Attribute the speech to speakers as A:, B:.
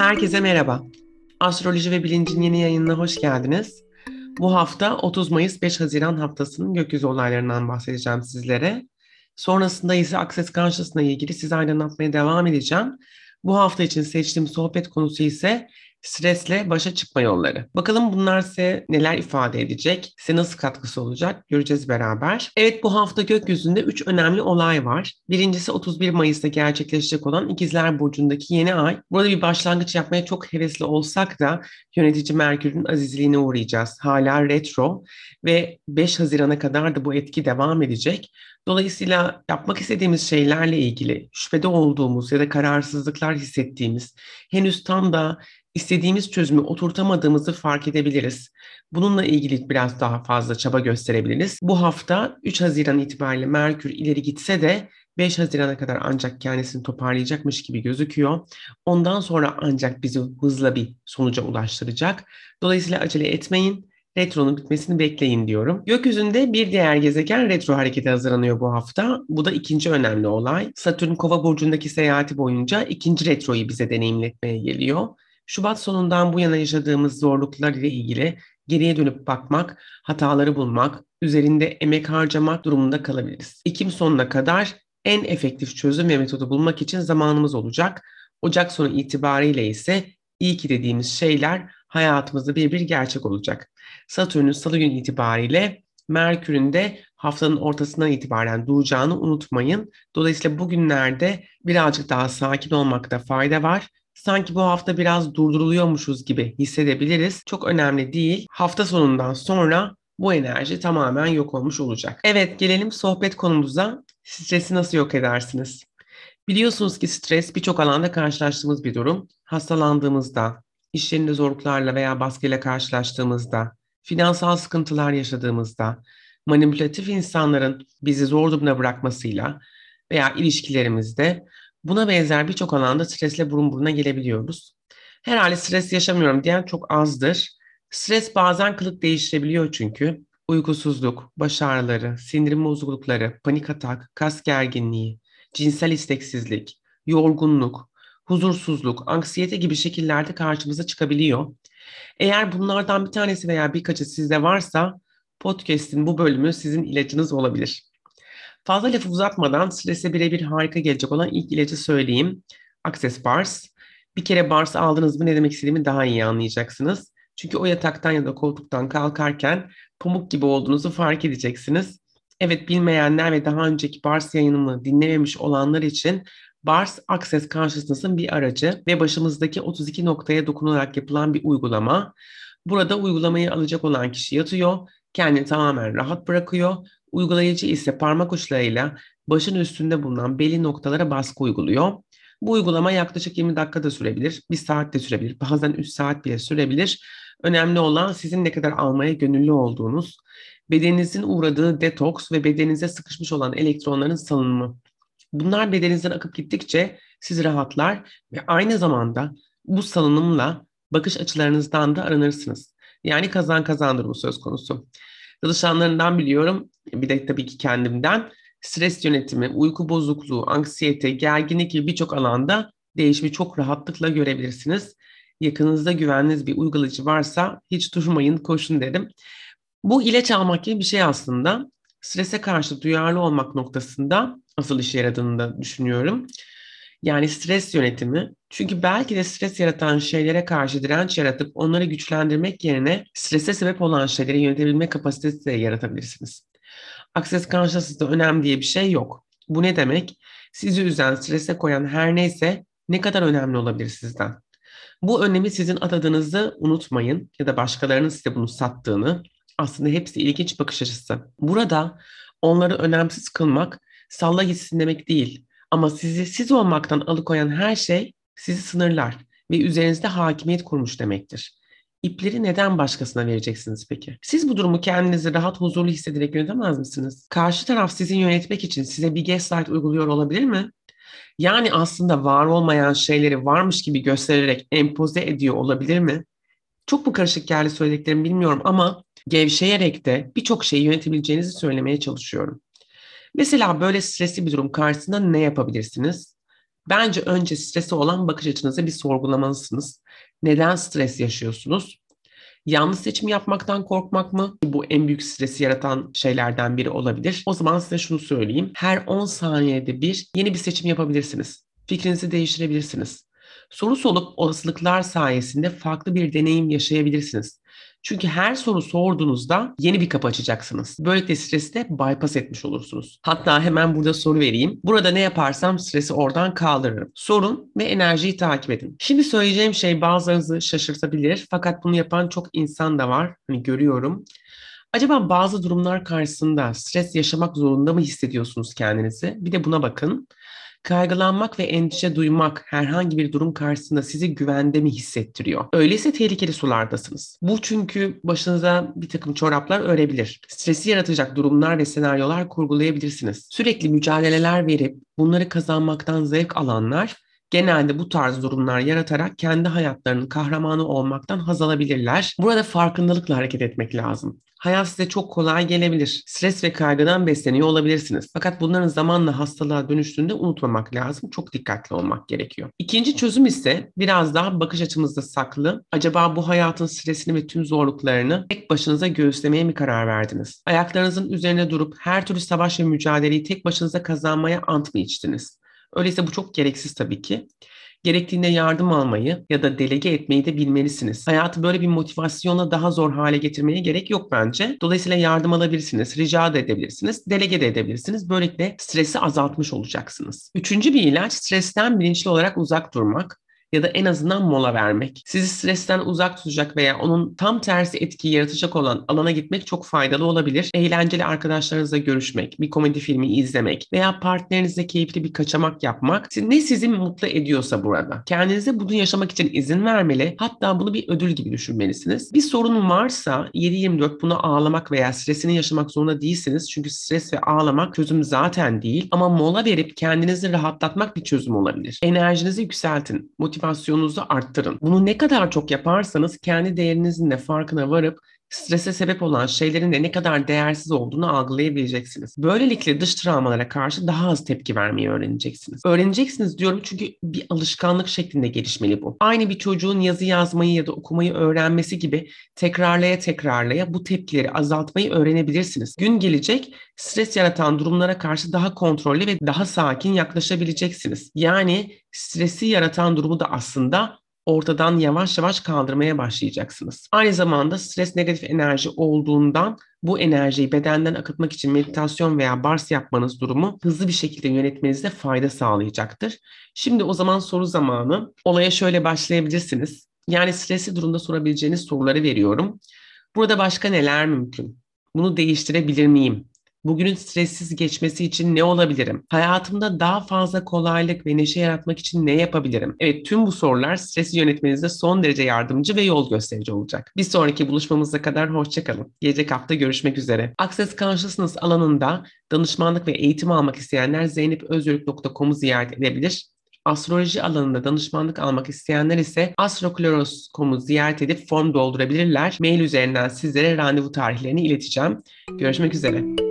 A: Herkese merhaba. Astroloji ve Bilincin yeni yayınına hoş geldiniz. Bu hafta 30 Mayıs 5 Haziran haftasının gökyüzü olaylarından bahsedeceğim sizlere. Sonrasında ise Access Consciousness'la ilgili size aydınlatmaya devam edeceğim. Bu hafta için seçtiğim sohbet konusu ise Stresle başa çıkma yolları. Bakalım bunlar size neler ifade edecek, size nasıl katkısı olacak göreceğiz beraber. Evet bu hafta gökyüzünde 3 önemli olay var. Birincisi 31 Mayıs'ta gerçekleşecek olan İkizler Burcu'ndaki yeni ay. Burada bir başlangıç yapmaya çok hevesli olsak da yönetici Merkür'ün azizliğine uğrayacağız. Hala retro ve 5 Haziran'a kadar da bu etki devam edecek. Dolayısıyla yapmak istediğimiz şeylerle ilgili şüphede olduğumuz ya da kararsızlıklar hissettiğimiz, henüz tam da istediğimiz çözümü oturtamadığımızı fark edebiliriz. Bununla ilgili biraz daha fazla çaba gösterebiliriz. Bu hafta 3 Haziran itibariyle Merkür ileri gitse de 5 Haziran'a kadar ancak kendisini toparlayacakmış gibi gözüküyor. Ondan sonra ancak bizi hızla bir sonuca ulaştıracak. Dolayısıyla acele etmeyin. Retronun bitmesini bekleyin diyorum. Gökyüzünde bir diğer gezegen retro harekete hazırlanıyor bu hafta. Bu da ikinci önemli olay. Satürn kova burcundaki seyahati boyunca ikinci retroyu bize deneyimletmeye geliyor. Şubat sonundan bu yana yaşadığımız zorluklar ile ilgili geriye dönüp bakmak, hataları bulmak, üzerinde emek harcamak durumunda kalabiliriz. Ekim sonuna kadar en efektif çözüm ve metodu bulmak için zamanımız olacak. Ocak sonu itibariyle ise iyi ki dediğimiz şeyler hayatımızda bir bir gerçek olacak. Satürn'ün salı günü itibariyle Merkür'ün de haftanın ortasından itibaren duracağını unutmayın. Dolayısıyla bugünlerde birazcık daha sakin olmakta fayda var sanki bu hafta biraz durduruluyormuşuz gibi hissedebiliriz. Çok önemli değil. Hafta sonundan sonra bu enerji tamamen yok olmuş olacak. Evet gelelim sohbet konumuza. Stresi nasıl yok edersiniz? Biliyorsunuz ki stres birçok alanda karşılaştığımız bir durum. Hastalandığımızda, iş yerinde zorluklarla veya baskıyla karşılaştığımızda, finansal sıkıntılar yaşadığımızda, manipülatif insanların bizi zor durumda bırakmasıyla veya ilişkilerimizde Buna benzer birçok alanda stresle burun buruna gelebiliyoruz. Herhalde stres yaşamıyorum diyen çok azdır. Stres bazen kılık değiştirebiliyor çünkü. Uykusuzluk, baş ağrıları, sindirim bozuklukları, panik atak, kas gerginliği, cinsel isteksizlik, yorgunluk, huzursuzluk, anksiyete gibi şekillerde karşımıza çıkabiliyor. Eğer bunlardan bir tanesi veya birkaçı sizde varsa podcast'in bu bölümü sizin ilacınız olabilir. Fazla lafı uzatmadan strese birebir harika gelecek olan ilk ilacı söyleyeyim. Access Bars. Bir kere Bars aldınız mı ne demek istediğimi daha iyi anlayacaksınız. Çünkü o yataktan ya da koltuktan kalkarken pamuk gibi olduğunuzu fark edeceksiniz. Evet bilmeyenler ve daha önceki Bars yayınımı dinlememiş olanlar için Bars Access Consciousness'ın bir aracı ve başımızdaki 32 noktaya dokunarak yapılan bir uygulama. Burada uygulamayı alacak olan kişi yatıyor, kendini tamamen rahat bırakıyor Uygulayıcı ise parmak uçlarıyla başın üstünde bulunan belli noktalara baskı uyguluyor. Bu uygulama yaklaşık 20 dakika da sürebilir, 1 saat de sürebilir, bazen 3 saat bile sürebilir. Önemli olan sizin ne kadar almaya gönüllü olduğunuz, bedeninizin uğradığı detoks ve bedeninize sıkışmış olan elektronların salınımı. Bunlar bedeninizden akıp gittikçe siz rahatlar ve aynı zamanda bu salınımla bakış açılarınızdan da aranırsınız. Yani kazan kazan durumu söz konusu. Çalışanlarından biliyorum, bir de tabii ki kendimden stres yönetimi, uyku bozukluğu, anksiyete, gerginlik gibi birçok alanda değişimi çok rahatlıkla görebilirsiniz. Yakınızda güveniniz bir uygulayıcı varsa hiç durmayın, koşun dedim. Bu ilaç almak gibi bir şey aslında. Strese karşı duyarlı olmak noktasında asıl işe yaradığını da düşünüyorum. Yani stres yönetimi. Çünkü belki de stres yaratan şeylere karşı direnç yaratıp onları güçlendirmek yerine strese sebep olan şeyleri yönetebilme kapasitesi de yaratabilirsiniz. Access Consciousness'da önemli diye bir şey yok. Bu ne demek? Sizi üzen, strese koyan her neyse ne kadar önemli olabilir sizden? Bu önemi sizin atadığınızı unutmayın ya da başkalarının size bunu sattığını. Aslında hepsi ilginç bakış açısı. Burada onları önemsiz kılmak salla gitsin demek değil. Ama sizi siz olmaktan alıkoyan her şey sizi sınırlar ve üzerinizde hakimiyet kurmuş demektir. İpleri neden başkasına vereceksiniz peki? Siz bu durumu kendinizi rahat, huzurlu hissederek yönetemez misiniz? Karşı taraf sizi yönetmek için size bir gaslight uyguluyor olabilir mi? Yani aslında var olmayan şeyleri varmış gibi göstererek empoze ediyor olabilir mi? Çok bu karışık geldi söylediklerim bilmiyorum ama gevşeyerek de birçok şeyi yönetebileceğinizi söylemeye çalışıyorum. Mesela böyle stresli bir durum karşısında ne yapabilirsiniz? Bence önce stresi olan bakış açınızı bir sorgulamalısınız. Neden stres yaşıyorsunuz? Yanlış seçim yapmaktan korkmak mı? Bu en büyük stresi yaratan şeylerden biri olabilir. O zaman size şunu söyleyeyim. Her 10 saniyede bir yeni bir seçim yapabilirsiniz. Fikrinizi değiştirebilirsiniz. Soru solup olasılıklar sayesinde farklı bir deneyim yaşayabilirsiniz. Çünkü her soru sorduğunuzda yeni bir kapı açacaksınız. Böylelikle stresi de bypass etmiş olursunuz. Hatta hemen burada soru vereyim. Burada ne yaparsam stresi oradan kaldırırım. Sorun ve enerjiyi takip edin. Şimdi söyleyeceğim şey bazılarınızı şaşırtabilir. Fakat bunu yapan çok insan da var. Hani görüyorum. Acaba bazı durumlar karşısında stres yaşamak zorunda mı hissediyorsunuz kendinizi? Bir de buna bakın. Kaygılanmak ve endişe duymak herhangi bir durum karşısında sizi güvende mi hissettiriyor? Öyleyse tehlikeli sulardasınız. Bu çünkü başınıza bir takım çoraplar örebilir. Stresi yaratacak durumlar ve senaryolar kurgulayabilirsiniz. Sürekli mücadeleler verip bunları kazanmaktan zevk alanlar genelde bu tarz durumlar yaratarak kendi hayatlarının kahramanı olmaktan haz alabilirler. Burada farkındalıkla hareket etmek lazım. Hayat size çok kolay gelebilir. Stres ve kaygıdan besleniyor olabilirsiniz. Fakat bunların zamanla hastalığa dönüştüğünde unutmamak lazım. Çok dikkatli olmak gerekiyor. İkinci çözüm ise biraz daha bakış açımızda saklı. Acaba bu hayatın stresini ve tüm zorluklarını tek başınıza göğüslemeye mi karar verdiniz? Ayaklarınızın üzerine durup her türlü savaş ve mücadeleyi tek başınıza kazanmaya ant mı içtiniz? Öyleyse bu çok gereksiz tabii ki. Gerektiğinde yardım almayı ya da delege etmeyi de bilmelisiniz. Hayatı böyle bir motivasyonla daha zor hale getirmeye gerek yok bence. Dolayısıyla yardım alabilirsiniz, rica da edebilirsiniz, delege de edebilirsiniz. Böylelikle stresi azaltmış olacaksınız. Üçüncü bir ilaç stresten bilinçli olarak uzak durmak ya da en azından mola vermek. Sizi stresten uzak tutacak veya onun tam tersi etkiyi yaratacak olan alana gitmek çok faydalı olabilir. Eğlenceli arkadaşlarınızla görüşmek, bir komedi filmi izlemek veya partnerinizle keyifli bir kaçamak yapmak ne sizi mutlu ediyorsa burada. Kendinize bunu yaşamak için izin vermeli. Hatta bunu bir ödül gibi düşünmelisiniz. Bir sorun varsa 7-24 bunu ağlamak veya stresini yaşamak zorunda değilsiniz. Çünkü stres ve ağlamak çözüm zaten değil. Ama mola verip kendinizi rahatlatmak bir çözüm olabilir. Enerjinizi yükseltin. Motivasyon motivasyonunuzu arttırın. Bunu ne kadar çok yaparsanız kendi değerinizin de farkına varıp strese sebep olan şeylerin de ne kadar değersiz olduğunu algılayabileceksiniz. Böylelikle dış travmalara karşı daha az tepki vermeyi öğreneceksiniz. Öğreneceksiniz diyorum çünkü bir alışkanlık şeklinde gelişmeli bu. Aynı bir çocuğun yazı yazmayı ya da okumayı öğrenmesi gibi tekrarlaya tekrarlaya bu tepkileri azaltmayı öğrenebilirsiniz. Gün gelecek stres yaratan durumlara karşı daha kontrollü ve daha sakin yaklaşabileceksiniz. Yani stresi yaratan durumu da aslında ortadan yavaş yavaş kaldırmaya başlayacaksınız. Aynı zamanda stres negatif enerji olduğundan bu enerjiyi bedenden akıtmak için meditasyon veya bars yapmanız durumu hızlı bir şekilde yönetmenize fayda sağlayacaktır. Şimdi o zaman soru zamanı. Olaya şöyle başlayabilirsiniz. Yani stresli durumda sorabileceğiniz soruları veriyorum. Burada başka neler mümkün? Bunu değiştirebilir miyim? Bugünün stressiz geçmesi için ne olabilirim? Hayatımda daha fazla kolaylık ve neşe yaratmak için ne yapabilirim? Evet tüm bu sorular stresi yönetmenizde son derece yardımcı ve yol gösterici olacak. Bir sonraki buluşmamıza kadar hoşçakalın. Gelecek hafta görüşmek üzere. Access Consciousness alanında danışmanlık ve eğitim almak isteyenler zeynepözürk.com'u ziyaret edebilir. Astroloji alanında danışmanlık almak isteyenler ise astrokloros.com'u ziyaret edip form doldurabilirler. Mail üzerinden sizlere randevu tarihlerini ileteceğim. Görüşmek üzere.